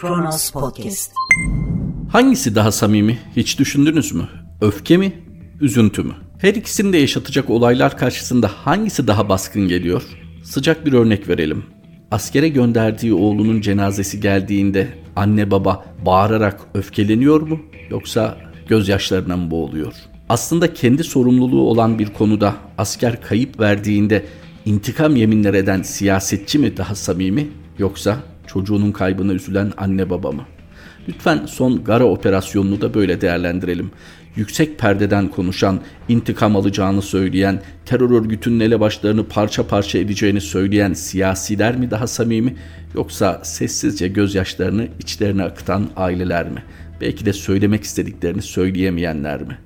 Kronos Podcast. Hangisi daha samimi hiç düşündünüz mü? Öfke mi, üzüntü mü? Her ikisini de yaşatacak olaylar karşısında hangisi daha baskın geliyor? Sıcak bir örnek verelim. Askere gönderdiği oğlunun cenazesi geldiğinde anne baba bağırarak öfkeleniyor mu yoksa gözyaşlarına mı boğuluyor? Aslında kendi sorumluluğu olan bir konuda asker kayıp verdiğinde intikam yeminler eden siyasetçi mi daha samimi yoksa çocuğunun kaybına üzülen anne baba mı? Lütfen son Gara operasyonunu da böyle değerlendirelim. Yüksek perdeden konuşan, intikam alacağını söyleyen, terör örgütünün elebaşlarını parça parça edeceğini söyleyen siyasiler mi daha samimi yoksa sessizce gözyaşlarını içlerine akıtan aileler mi? Belki de söylemek istediklerini söyleyemeyenler mi?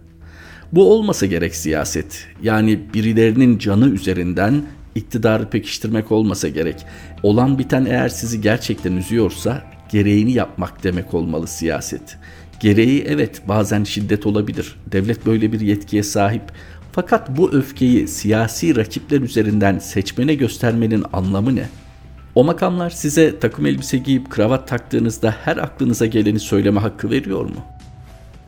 Bu olmasa gerek siyaset. Yani birilerinin canı üzerinden iktidarı pekiştirmek olmasa gerek. Olan biten eğer sizi gerçekten üzüyorsa gereğini yapmak demek olmalı siyaset. Gereği evet bazen şiddet olabilir. Devlet böyle bir yetkiye sahip. Fakat bu öfkeyi siyasi rakipler üzerinden seçmene göstermenin anlamı ne? O makamlar size takım elbise giyip kravat taktığınızda her aklınıza geleni söyleme hakkı veriyor mu?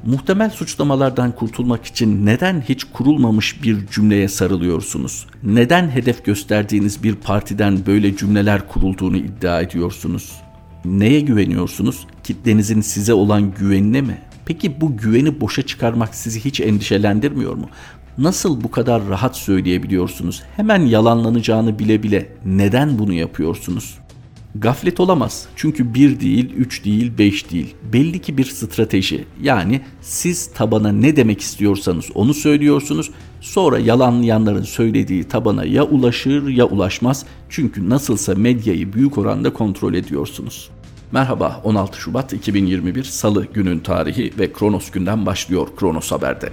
Muhtemel suçlamalardan kurtulmak için neden hiç kurulmamış bir cümleye sarılıyorsunuz? Neden hedef gösterdiğiniz bir partiden böyle cümleler kurulduğunu iddia ediyorsunuz? Neye güveniyorsunuz? Kitlenizin size olan güvenine mi? Peki bu güveni boşa çıkarmak sizi hiç endişelendirmiyor mu? Nasıl bu kadar rahat söyleyebiliyorsunuz? Hemen yalanlanacağını bile bile neden bunu yapıyorsunuz? Gaflet olamaz. Çünkü bir değil, üç değil, beş değil. Belli ki bir strateji. Yani siz tabana ne demek istiyorsanız onu söylüyorsunuz. Sonra yalanlayanların söylediği tabana ya ulaşır ya ulaşmaz. Çünkü nasılsa medyayı büyük oranda kontrol ediyorsunuz. Merhaba 16 Şubat 2021 Salı günün tarihi ve Kronos günden başlıyor Kronos Haber'de.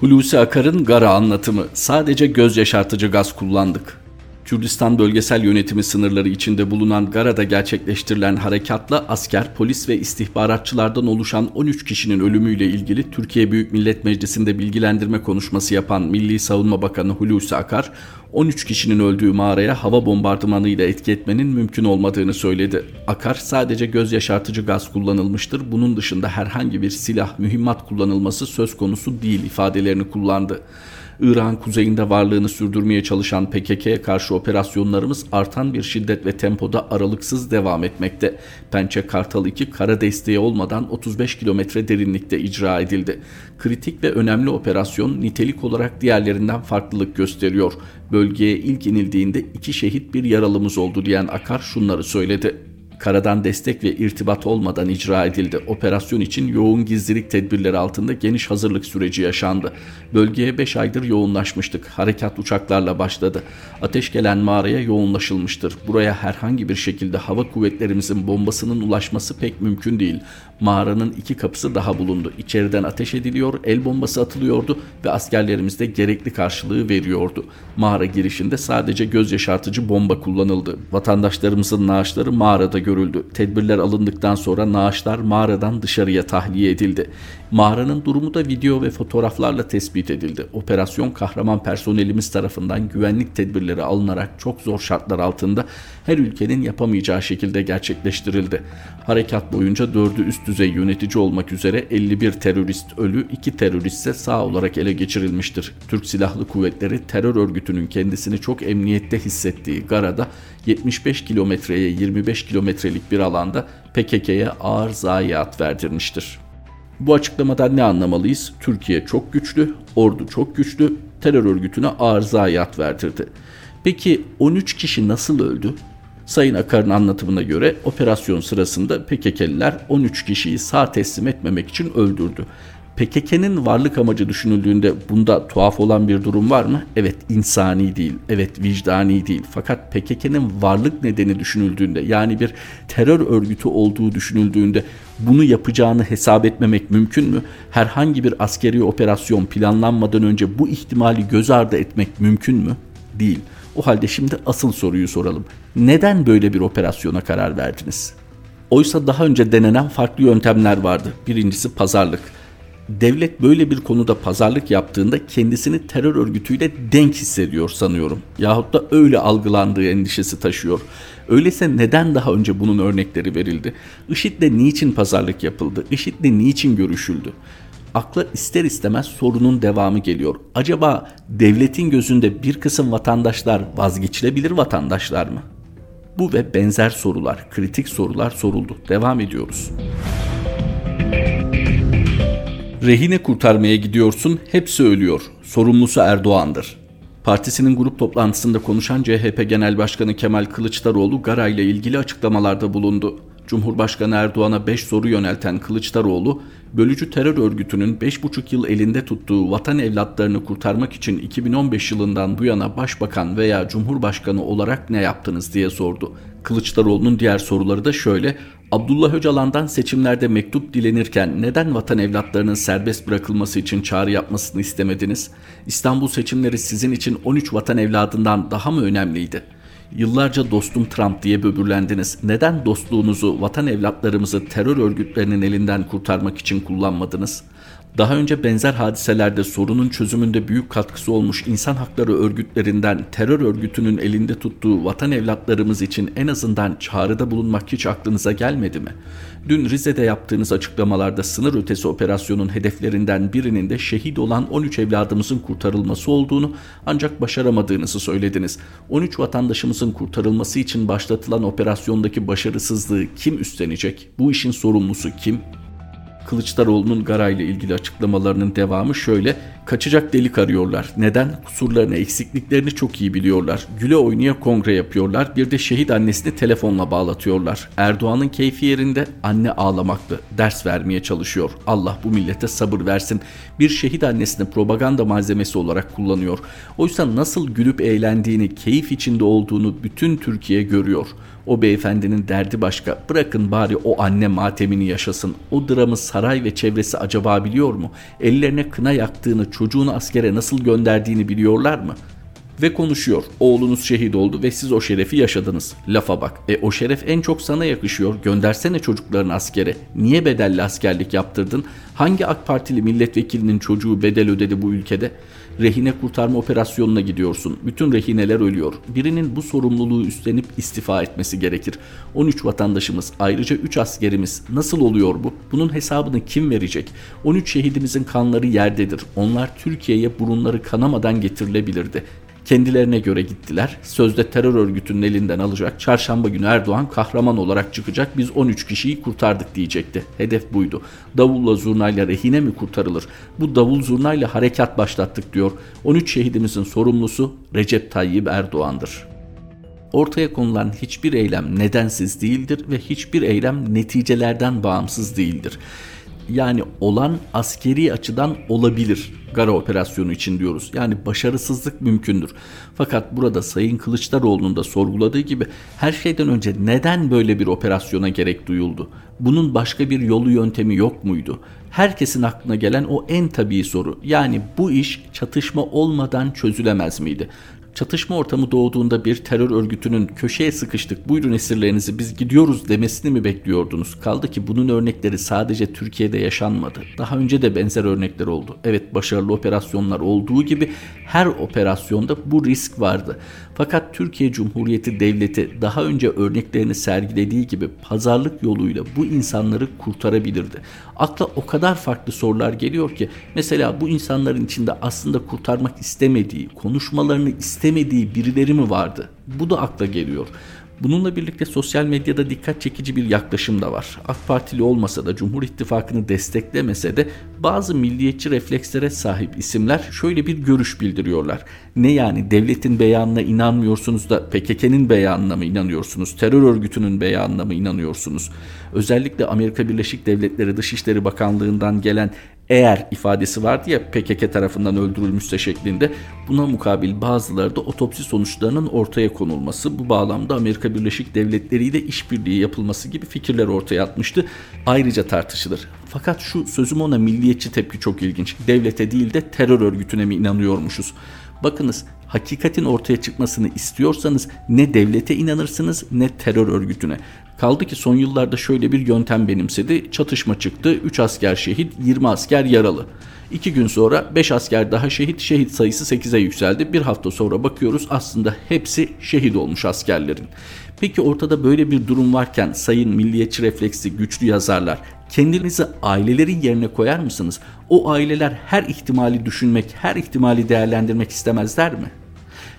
Hulusi Akar'ın Gara anlatımı sadece göz yaşartıcı gaz kullandık. Kürdistan bölgesel yönetimi sınırları içinde bulunan Gara'da gerçekleştirilen harekatla asker, polis ve istihbaratçılardan oluşan 13 kişinin ölümüyle ilgili Türkiye Büyük Millet Meclisi'nde bilgilendirme konuşması yapan Milli Savunma Bakanı Hulusi Akar, 13 kişinin öldüğü mağaraya hava bombardımanıyla etki etmenin mümkün olmadığını söyledi. Akar sadece göz yaşartıcı gaz kullanılmıştır. Bunun dışında herhangi bir silah, mühimmat kullanılması söz konusu değil ifadelerini kullandı. İran kuzeyinde varlığını sürdürmeye çalışan PKK'ye karşı operasyonlarımız artan bir şiddet ve tempoda aralıksız devam etmekte. Pençe Kartal 2 kara desteği olmadan 35 kilometre derinlikte icra edildi. Kritik ve önemli operasyon nitelik olarak diğerlerinden farklılık gösteriyor. Bölgeye ilk inildiğinde iki şehit bir yaralımız oldu diyen Akar şunları söyledi. Karadan destek ve irtibat olmadan icra edildi. Operasyon için yoğun gizlilik tedbirleri altında geniş hazırlık süreci yaşandı. Bölgeye 5 aydır yoğunlaşmıştık. Harekat uçaklarla başladı. Ateş gelen mağaraya yoğunlaşılmıştır. Buraya herhangi bir şekilde hava kuvvetlerimizin bombasının ulaşması pek mümkün değil. Mağaranın iki kapısı daha bulundu. İçeriden ateş ediliyor, el bombası atılıyordu ve askerlerimiz de gerekli karşılığı veriyordu. Mağara girişinde sadece göz yaşartıcı bomba kullanıldı. Vatandaşlarımızın naaşları mağarada görüldü. Tedbirler alındıktan sonra naaşlar mağaradan dışarıya tahliye edildi. Mağaranın durumu da video ve fotoğraflarla tespit edildi. Operasyon kahraman personelimiz tarafından güvenlik tedbirleri alınarak çok zor şartlar altında her ülkenin yapamayacağı şekilde gerçekleştirildi. Harekat boyunca dördü üst düzey yönetici olmak üzere 51 terörist ölü, 2 terörist ise sağ olarak ele geçirilmiştir. Türk Silahlı Kuvvetleri terör örgütünün kendisini çok emniyette hissettiği Gara'da 75 kilometreye 25 kilometrelik bir alanda PKK'ye ağır zayiat verdirmiştir. Bu açıklamadan ne anlamalıyız? Türkiye çok güçlü, ordu çok güçlü, terör örgütüne ağır zayiat verdirdi. Peki 13 kişi nasıl öldü? Sayın Akar'ın anlatımına göre operasyon sırasında PKK'liler 13 kişiyi sağ teslim etmemek için öldürdü. PKK'nın varlık amacı düşünüldüğünde bunda tuhaf olan bir durum var mı? Evet insani değil, evet vicdani değil. Fakat PKK'nın varlık nedeni düşünüldüğünde yani bir terör örgütü olduğu düşünüldüğünde bunu yapacağını hesap etmemek mümkün mü? Herhangi bir askeri operasyon planlanmadan önce bu ihtimali göz ardı etmek mümkün mü? Değil. O halde şimdi asıl soruyu soralım. Neden böyle bir operasyona karar verdiniz? Oysa daha önce denenen farklı yöntemler vardı. Birincisi pazarlık. Devlet böyle bir konuda pazarlık yaptığında kendisini terör örgütüyle denk hissediyor sanıyorum. Yahut da öyle algılandığı endişesi taşıyor. Öyleyse neden daha önce bunun örnekleri verildi? IŞİD'le niçin pazarlık yapıldı? IŞİD'le niçin görüşüldü? akla ister istemez sorunun devamı geliyor. Acaba devletin gözünde bir kısım vatandaşlar vazgeçilebilir vatandaşlar mı? Bu ve benzer sorular, kritik sorular soruldu. Devam ediyoruz. Rehine kurtarmaya gidiyorsun, hepsi ölüyor. Sorumlusu Erdoğan'dır. Partisinin grup toplantısında konuşan CHP Genel Başkanı Kemal Kılıçdaroğlu Gara ile ilgili açıklamalarda bulundu. Cumhurbaşkanı Erdoğan'a 5 soru yönelten Kılıçdaroğlu, bölücü terör örgütünün 5,5 yıl elinde tuttuğu vatan evlatlarını kurtarmak için 2015 yılından bu yana başbakan veya cumhurbaşkanı olarak ne yaptınız diye sordu. Kılıçdaroğlu'nun diğer soruları da şöyle. Abdullah Öcalan'dan seçimlerde mektup dilenirken neden vatan evlatlarının serbest bırakılması için çağrı yapmasını istemediniz? İstanbul seçimleri sizin için 13 vatan evladından daha mı önemliydi? Yıllarca dostum Trump diye böbürlendiniz. Neden dostluğunuzu vatan evlatlarımızı terör örgütlerinin elinden kurtarmak için kullanmadınız? Daha önce benzer hadiselerde sorunun çözümünde büyük katkısı olmuş insan hakları örgütlerinden terör örgütünün elinde tuttuğu vatan evlatlarımız için en azından çağrıda bulunmak hiç aklınıza gelmedi mi? Dün Rize'de yaptığınız açıklamalarda sınır ötesi operasyonun hedeflerinden birinin de şehit olan 13 evladımızın kurtarılması olduğunu ancak başaramadığınızı söylediniz. 13 vatandaşımızın kurtarılması için başlatılan operasyondaki başarısızlığı kim üstlenecek? Bu işin sorumlusu kim? Kılıçdaroğlu'nun Gara ile ilgili açıklamalarının devamı şöyle. Kaçacak delik arıyorlar. Neden? Kusurlarını, eksikliklerini çok iyi biliyorlar. Güle oynaya kongre yapıyorlar. Bir de şehit annesini telefonla bağlatıyorlar. Erdoğan'ın keyfi yerinde anne ağlamaklı. Ders vermeye çalışıyor. Allah bu millete sabır versin. Bir şehit annesini propaganda malzemesi olarak kullanıyor. Oysa nasıl gülüp eğlendiğini, keyif içinde olduğunu bütün Türkiye görüyor. O beyefendinin derdi başka. Bırakın bari o anne matemini yaşasın. O dramı saray ve çevresi acaba biliyor mu? Ellerine kına yaktığını, çocuğunu askere nasıl gönderdiğini biliyorlar mı? Ve konuşuyor. Oğlunuz şehit oldu ve siz o şerefi yaşadınız. Lafa bak. E o şeref en çok sana yakışıyor. Göndersene çocuklarını askere. Niye bedelli askerlik yaptırdın? Hangi AK Partili milletvekilinin çocuğu bedel ödedi bu ülkede? Rehine kurtarma operasyonuna gidiyorsun. Bütün rehineler ölüyor. Birinin bu sorumluluğu üstlenip istifa etmesi gerekir. 13 vatandaşımız, ayrıca 3 askerimiz. Nasıl oluyor bu? Bunun hesabını kim verecek? 13 şehidimizin kanları yerdedir. Onlar Türkiye'ye burunları kanamadan getirilebilirdi. Kendilerine göre gittiler. Sözde terör örgütünün elinden alacak. Çarşamba günü Erdoğan kahraman olarak çıkacak. Biz 13 kişiyi kurtardık diyecekti. Hedef buydu. Davulla zurnayla rehine mi kurtarılır? Bu davul zurnayla harekat başlattık diyor. 13 şehidimizin sorumlusu Recep Tayyip Erdoğan'dır. Ortaya konulan hiçbir eylem nedensiz değildir ve hiçbir eylem neticelerden bağımsız değildir. Yani olan askeri açıdan olabilir Gara operasyonu için diyoruz. Yani başarısızlık mümkündür. Fakat burada Sayın Kılıçdaroğlu'nun da sorguladığı gibi her şeyden önce neden böyle bir operasyona gerek duyuldu? Bunun başka bir yolu yöntemi yok muydu? Herkesin aklına gelen o en tabii soru. Yani bu iş çatışma olmadan çözülemez miydi? Çatışma ortamı doğduğunda bir terör örgütünün köşeye sıkıştık buyurun esirlerinizi biz gidiyoruz demesini mi bekliyordunuz? Kaldı ki bunun örnekleri sadece Türkiye'de yaşanmadı. Daha önce de benzer örnekler oldu. Evet başarılı operasyonlar olduğu gibi her operasyonda bu risk vardı. Fakat Türkiye Cumhuriyeti Devleti daha önce örneklerini sergilediği gibi pazarlık yoluyla bu insanları kurtarabilirdi. Akla o kadar farklı sorular geliyor ki mesela bu insanların içinde aslında kurtarmak istemediği, konuşmalarını istemediği birileri mi vardı? Bu da akla geliyor. Bununla birlikte sosyal medyada dikkat çekici bir yaklaşım da var. AK Partili olmasa da Cumhur İttifakı'nı desteklemese de bazı milliyetçi reflekslere sahip isimler şöyle bir görüş bildiriyorlar. Ne yani devletin beyanına inanmıyorsunuz da PKK'nın beyanına mı inanıyorsunuz? Terör örgütünün beyanına mı inanıyorsunuz? Özellikle Amerika Birleşik Devletleri Dışişleri Bakanlığı'ndan gelen eğer ifadesi vardı ya PKK tarafından öldürülmüşse şeklinde buna mukabil bazıları da otopsi sonuçlarının ortaya konulması bu bağlamda Amerika Birleşik Devletleri ile işbirliği yapılması gibi fikirler ortaya atmıştı. Ayrıca tartışılır. Fakat şu sözüm ona milliyetçi tepki çok ilginç. Devlete değil de terör örgütüne mi inanıyormuşuz? Bakınız Hakikatin ortaya çıkmasını istiyorsanız ne devlete inanırsınız ne terör örgütüne. Kaldı ki son yıllarda şöyle bir yöntem benimsedi. Çatışma çıktı, 3 asker şehit, 20 asker yaralı. 2 gün sonra 5 asker daha şehit, şehit sayısı 8'e yükseldi. Bir hafta sonra bakıyoruz aslında hepsi şehit olmuş askerlerin. Peki ortada böyle bir durum varken sayın milliyetçi refleksi güçlü yazarlar kendinizi ailelerin yerine koyar mısınız? O aileler her ihtimali düşünmek, her ihtimali değerlendirmek istemezler mi?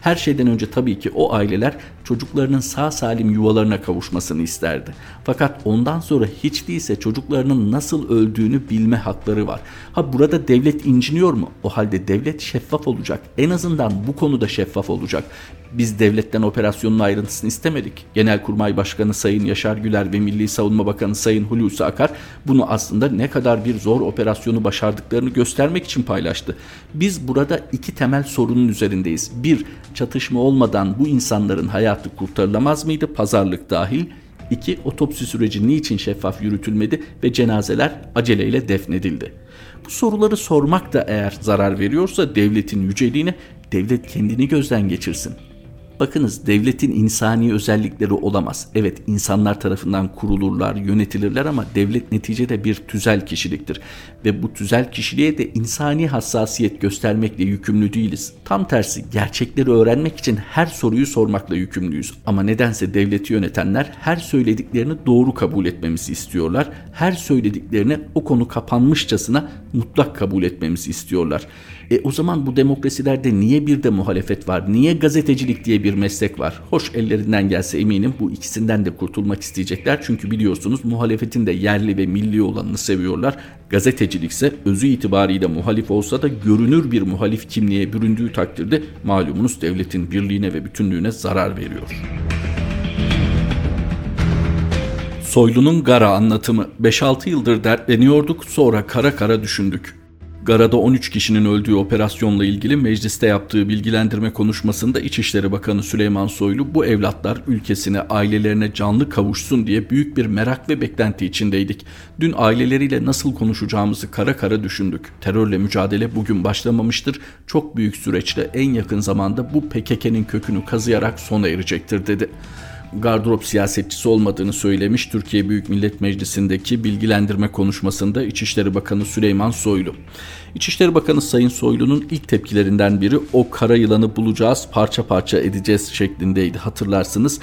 Her şeyden önce tabii ki o aileler çocuklarının sağ salim yuvalarına kavuşmasını isterdi. Fakat ondan sonra hiç değilse çocuklarının nasıl öldüğünü bilme hakları var. Ha burada devlet inciniyor mu? O halde devlet şeffaf olacak. En azından bu konuda şeffaf olacak. Biz devletten operasyonun ayrıntısını istemedik. Genelkurmay Başkanı Sayın Yaşar Güler ve Milli Savunma Bakanı Sayın Hulusi Akar bunu aslında ne kadar bir zor operasyonu başardıklarını göstermek için paylaştı. Biz burada iki temel sorunun üzerindeyiz. Bir, çatışma olmadan bu insanların hayatı kurtarılamaz mıydı? Pazarlık dahil. İki, otopsi süreci niçin şeffaf yürütülmedi ve cenazeler aceleyle defnedildi? Bu soruları sormak da eğer zarar veriyorsa devletin yüceliğine devlet kendini gözden geçirsin. Bakınız devletin insani özellikleri olamaz. Evet insanlar tarafından kurulurlar, yönetilirler ama devlet neticede bir tüzel kişiliktir. Ve bu tüzel kişiliğe de insani hassasiyet göstermekle yükümlü değiliz. Tam tersi gerçekleri öğrenmek için her soruyu sormakla yükümlüyüz. Ama nedense devleti yönetenler her söylediklerini doğru kabul etmemizi istiyorlar. Her söylediklerini o konu kapanmışçasına mutlak kabul etmemizi istiyorlar. E o zaman bu demokrasilerde niye bir de muhalefet var? Niye gazetecilik diye bir meslek var? Hoş ellerinden gelse eminim bu ikisinden de kurtulmak isteyecekler. Çünkü biliyorsunuz muhalefetin de yerli ve milli olanını seviyorlar. Gazetecilik ise özü itibariyle muhalif olsa da görünür bir muhalif kimliğe büründüğü takdirde malumunuz devletin birliğine ve bütünlüğüne zarar veriyor. Soylu'nun Gara anlatımı 5-6 yıldır dertleniyorduk sonra kara kara düşündük. Gara'da 13 kişinin öldüğü operasyonla ilgili mecliste yaptığı bilgilendirme konuşmasında İçişleri Bakanı Süleyman Soylu bu evlatlar ülkesine, ailelerine canlı kavuşsun diye büyük bir merak ve beklenti içindeydik. Dün aileleriyle nasıl konuşacağımızı kara kara düşündük. Terörle mücadele bugün başlamamıştır. Çok büyük süreçte en yakın zamanda bu PKK'nin kökünü kazıyarak sona erecektir dedi gardırop siyasetçisi olmadığını söylemiş Türkiye Büyük Millet Meclisi'ndeki bilgilendirme konuşmasında İçişleri Bakanı Süleyman Soylu. İçişleri Bakanı Sayın Soylu'nun ilk tepkilerinden biri o kara yılanı bulacağız, parça parça edeceğiz şeklindeydi hatırlarsınız.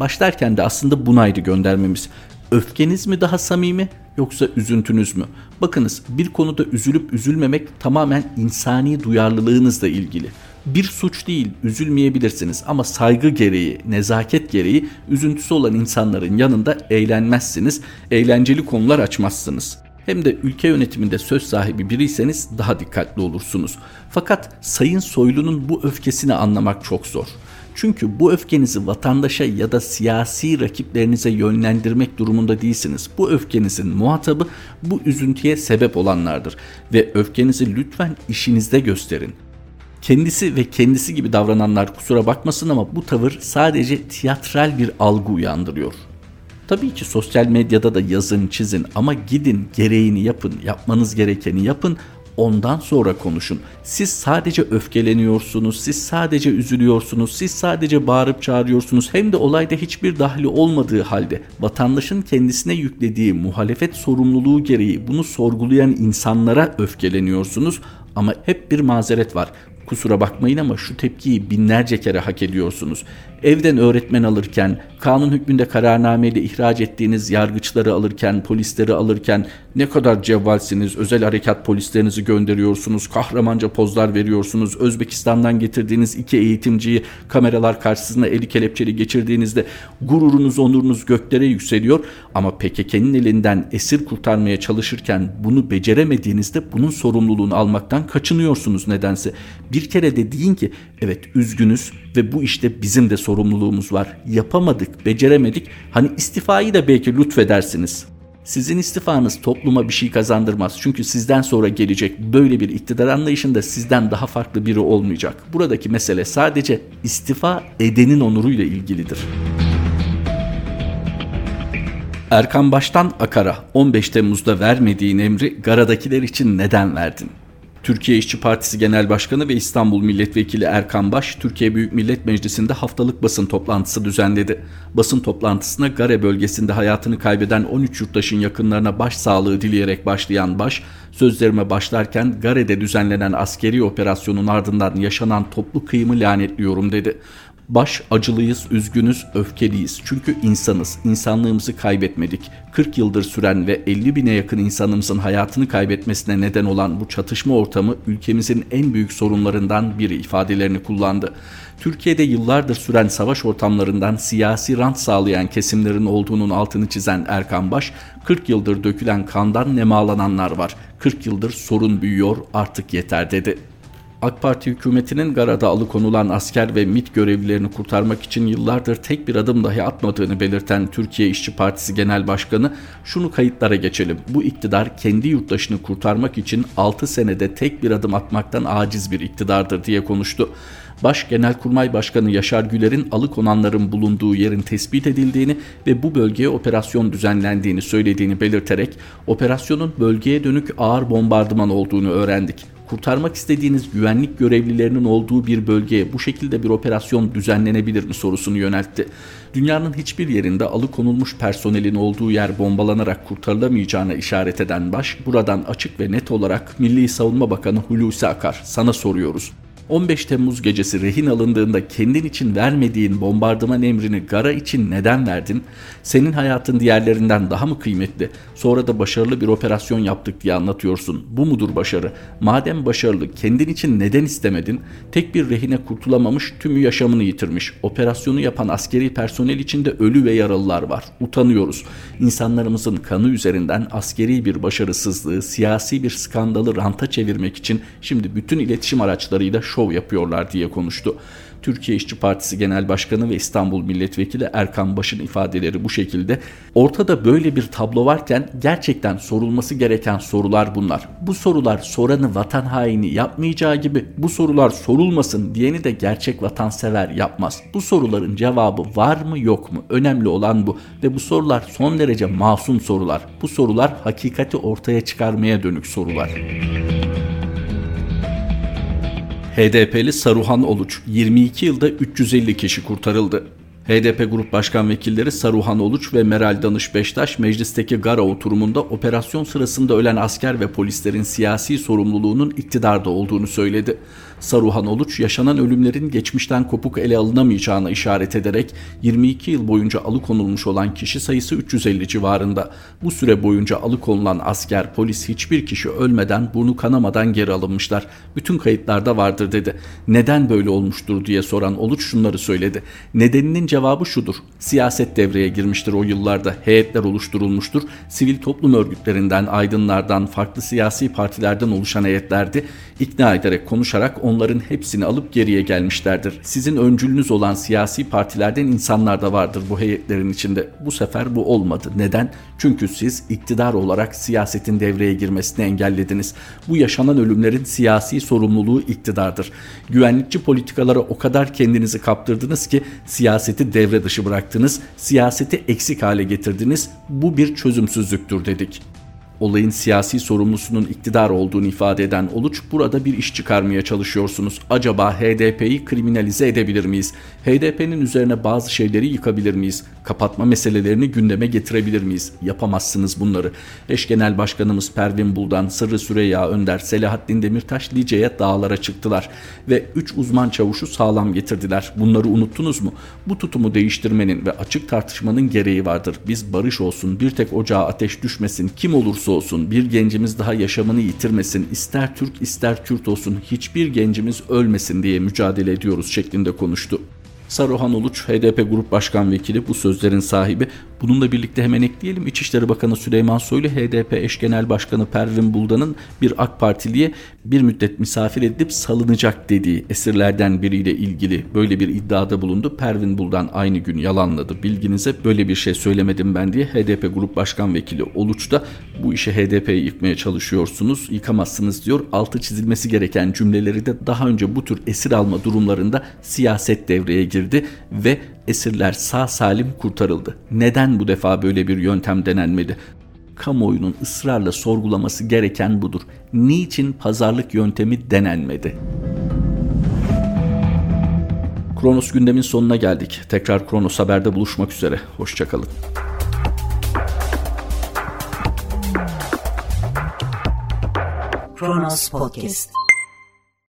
Başlarken de aslında bunaydı göndermemiz. Öfkeniz mi daha samimi yoksa üzüntünüz mü? Bakınız bir konuda üzülüp üzülmemek tamamen insani duyarlılığınızla ilgili bir suç değil, üzülmeyebilirsiniz ama saygı gereği, nezaket gereği üzüntüsü olan insanların yanında eğlenmezsiniz, eğlenceli konular açmazsınız. Hem de ülke yönetiminde söz sahibi biriyseniz daha dikkatli olursunuz. Fakat Sayın Soylu'nun bu öfkesini anlamak çok zor. Çünkü bu öfkenizi vatandaşa ya da siyasi rakiplerinize yönlendirmek durumunda değilsiniz. Bu öfkenizin muhatabı bu üzüntüye sebep olanlardır ve öfkenizi lütfen işinizde gösterin. Kendisi ve kendisi gibi davrananlar kusura bakmasın ama bu tavır sadece tiyatral bir algı uyandırıyor. Tabii ki sosyal medyada da yazın çizin ama gidin gereğini yapın, yapmanız gerekeni yapın ondan sonra konuşun. Siz sadece öfkeleniyorsunuz, siz sadece üzülüyorsunuz, siz sadece bağırıp çağırıyorsunuz. Hem de olayda hiçbir dahli olmadığı halde vatandaşın kendisine yüklediği muhalefet sorumluluğu gereği bunu sorgulayan insanlara öfkeleniyorsunuz. Ama hep bir mazeret var. Kusura bakmayın ama şu tepkiyi binlerce kere hak ediyorsunuz. Evden öğretmen alırken, kanun hükmünde kararnameyle ihraç ettiğiniz yargıçları alırken, polisleri alırken ne kadar cevvalsiniz, özel harekat polislerinizi gönderiyorsunuz, kahramanca pozlar veriyorsunuz, Özbekistan'dan getirdiğiniz iki eğitimciyi kameralar karşısında eli kelepçeli geçirdiğinizde gururunuz, onurunuz göklere yükseliyor ama PKK'nin elinden esir kurtarmaya çalışırken bunu beceremediğinizde bunun sorumluluğunu almaktan kaçınıyorsunuz nedense. Bir kere de deyin ki evet üzgünüz ve bu işte bizim de sorumluluğumuz var. Yapamadık, beceremedik. Hani istifayı da belki lütfedersiniz. Sizin istifanız topluma bir şey kazandırmaz. Çünkü sizden sonra gelecek böyle bir iktidar anlayışında sizden daha farklı biri olmayacak. Buradaki mesele sadece istifa edenin onuruyla ilgilidir. Erkan Baş'tan Akar'a 15 Temmuz'da vermediğin emri Gara'dakiler için neden verdin? Türkiye İşçi Partisi Genel Başkanı ve İstanbul Milletvekili Erkan Baş, Türkiye Büyük Millet Meclisi'nde haftalık basın toplantısı düzenledi. Basın toplantısına Gare bölgesinde hayatını kaybeden 13 yurttaşın yakınlarına başsağlığı dileyerek başlayan Baş, sözlerime başlarken Gare'de düzenlenen askeri operasyonun ardından yaşanan toplu kıyımı lanetliyorum dedi. Baş acılıyız, üzgünüz, öfkeliyiz. Çünkü insanız, insanlığımızı kaybetmedik. 40 yıldır süren ve 50 bine yakın insanımızın hayatını kaybetmesine neden olan bu çatışma ortamı ülkemizin en büyük sorunlarından biri ifadelerini kullandı. Türkiye'de yıllardır süren savaş ortamlarından siyasi rant sağlayan kesimlerin olduğunun altını çizen Erkan Baş, 40 yıldır dökülen kandan nemalananlar var. 40 yıldır sorun büyüyor, artık yeter dedi. AK Parti hükümetinin Gara'da alıkonulan asker ve MIT görevlilerini kurtarmak için yıllardır tek bir adım dahi atmadığını belirten Türkiye İşçi Partisi Genel Başkanı şunu kayıtlara geçelim. Bu iktidar kendi yurttaşını kurtarmak için 6 senede tek bir adım atmaktan aciz bir iktidardır diye konuştu. Baş Genelkurmay Başkanı Yaşar Güler'in alıkonanların bulunduğu yerin tespit edildiğini ve bu bölgeye operasyon düzenlendiğini söylediğini belirterek operasyonun bölgeye dönük ağır bombardıman olduğunu öğrendik kurtarmak istediğiniz güvenlik görevlilerinin olduğu bir bölgeye bu şekilde bir operasyon düzenlenebilir mi sorusunu yöneltti. Dünyanın hiçbir yerinde alıkonulmuş personelin olduğu yer bombalanarak kurtarılamayacağına işaret eden baş, buradan açık ve net olarak Milli Savunma Bakanı Hulusi Akar sana soruyoruz. 15 Temmuz gecesi rehin alındığında kendin için vermediğin bombardıman emrini Gara için neden verdin? Senin hayatın diğerlerinden daha mı kıymetli? Sonra da başarılı bir operasyon yaptık diye anlatıyorsun. Bu mudur başarı? Madem başarılı kendin için neden istemedin? Tek bir rehine kurtulamamış tümü yaşamını yitirmiş. Operasyonu yapan askeri personel içinde ölü ve yaralılar var. Utanıyoruz. İnsanlarımızın kanı üzerinden askeri bir başarısızlığı, siyasi bir skandalı ranta çevirmek için şimdi bütün iletişim araçlarıyla şov yapıyorlar diye konuştu. Türkiye İşçi Partisi Genel Başkanı ve İstanbul Milletvekili Erkan Baş'ın ifadeleri bu şekilde. Ortada böyle bir tablo varken gerçekten sorulması gereken sorular bunlar. Bu sorular soranı vatan haini yapmayacağı gibi bu sorular sorulmasın diyeni de gerçek vatansever yapmaz. Bu soruların cevabı var mı yok mu? Önemli olan bu ve bu sorular son derece masum sorular. Bu sorular hakikati ortaya çıkarmaya dönük sorular. HDP'li Saruhan Oluç 22 yılda 350 kişi kurtarıldı. HDP Grup Başkan Vekilleri Saruhan Oluç ve Meral Danış Beştaş meclisteki Gara oturumunda operasyon sırasında ölen asker ve polislerin siyasi sorumluluğunun iktidarda olduğunu söyledi. Saruhan Oluç yaşanan ölümlerin geçmişten kopuk ele alınamayacağına işaret ederek 22 yıl boyunca alıkonulmuş olan kişi sayısı 350 civarında. Bu süre boyunca alıkonulan asker, polis hiçbir kişi ölmeden, burnu kanamadan geri alınmışlar. Bütün kayıtlarda vardır dedi. Neden böyle olmuştur diye soran Oluç şunları söyledi. Nedeninin cevabı şudur. Siyaset devreye girmiştir o yıllarda. Heyetler oluşturulmuştur. Sivil toplum örgütlerinden, aydınlardan, farklı siyasi partilerden oluşan heyetlerdi. İkna ederek, konuşarak onların hepsini alıp geriye gelmişlerdir. Sizin öncülünüz olan siyasi partilerden insanlar da vardır bu heyetlerin içinde. Bu sefer bu olmadı. Neden? Çünkü siz iktidar olarak siyasetin devreye girmesini engellediniz. Bu yaşanan ölümlerin siyasi sorumluluğu iktidardır. Güvenlikçi politikalara o kadar kendinizi kaptırdınız ki siyaseti devre dışı bıraktınız, siyaseti eksik hale getirdiniz. Bu bir çözümsüzlüktür dedik olayın siyasi sorumlusunun iktidar olduğunu ifade eden Oluç burada bir iş çıkarmaya çalışıyorsunuz. Acaba HDP'yi kriminalize edebilir miyiz? HDP'nin üzerine bazı şeyleri yıkabilir miyiz? Kapatma meselelerini gündeme getirebilir miyiz? Yapamazsınız bunları. Eş Genel Başkanımız Pervin Buldan, Sırrı Süreyya Önder, Selahattin Demirtaş Lice'ye dağlara çıktılar ve 3 uzman çavuşu sağlam getirdiler. Bunları unuttunuz mu? Bu tutumu değiştirmenin ve açık tartışmanın gereği vardır. Biz barış olsun, bir tek ocağa ateş düşmesin, kim olursa olsun bir gencimiz daha yaşamını yitirmesin, ister Türk ister Kürt olsun hiçbir gencimiz ölmesin diye mücadele ediyoruz şeklinde konuştu. Saruhan Uluç, HDP Grup Başkan Vekili bu sözlerin sahibi. Bununla birlikte hemen ekleyelim İçişleri Bakanı Süleyman Soylu, HDP eş genel başkanı Pervin Buldan'ın bir AK Partiliye bir müddet misafir edip salınacak dediği esirlerden biriyle ilgili böyle bir iddiada bulundu. Pervin Buldan aynı gün yalanladı. Bilginize böyle bir şey söylemedim ben diye HDP Grup Başkan Vekili Oluç da bu işi HDP'yi yıkmaya çalışıyorsunuz, yıkamazsınız diyor. Altı çizilmesi gereken cümleleri de daha önce bu tür esir alma durumlarında siyaset devreye girdi ve esirler sağ salim kurtarıldı. Neden bu defa böyle bir yöntem denenmedi? Kamuoyunun ısrarla sorgulaması gereken budur. Niçin pazarlık yöntemi denenmedi? Kronos gündemin sonuna geldik. Tekrar Kronos Haber'de buluşmak üzere. Hoşçakalın. Kronos Podcast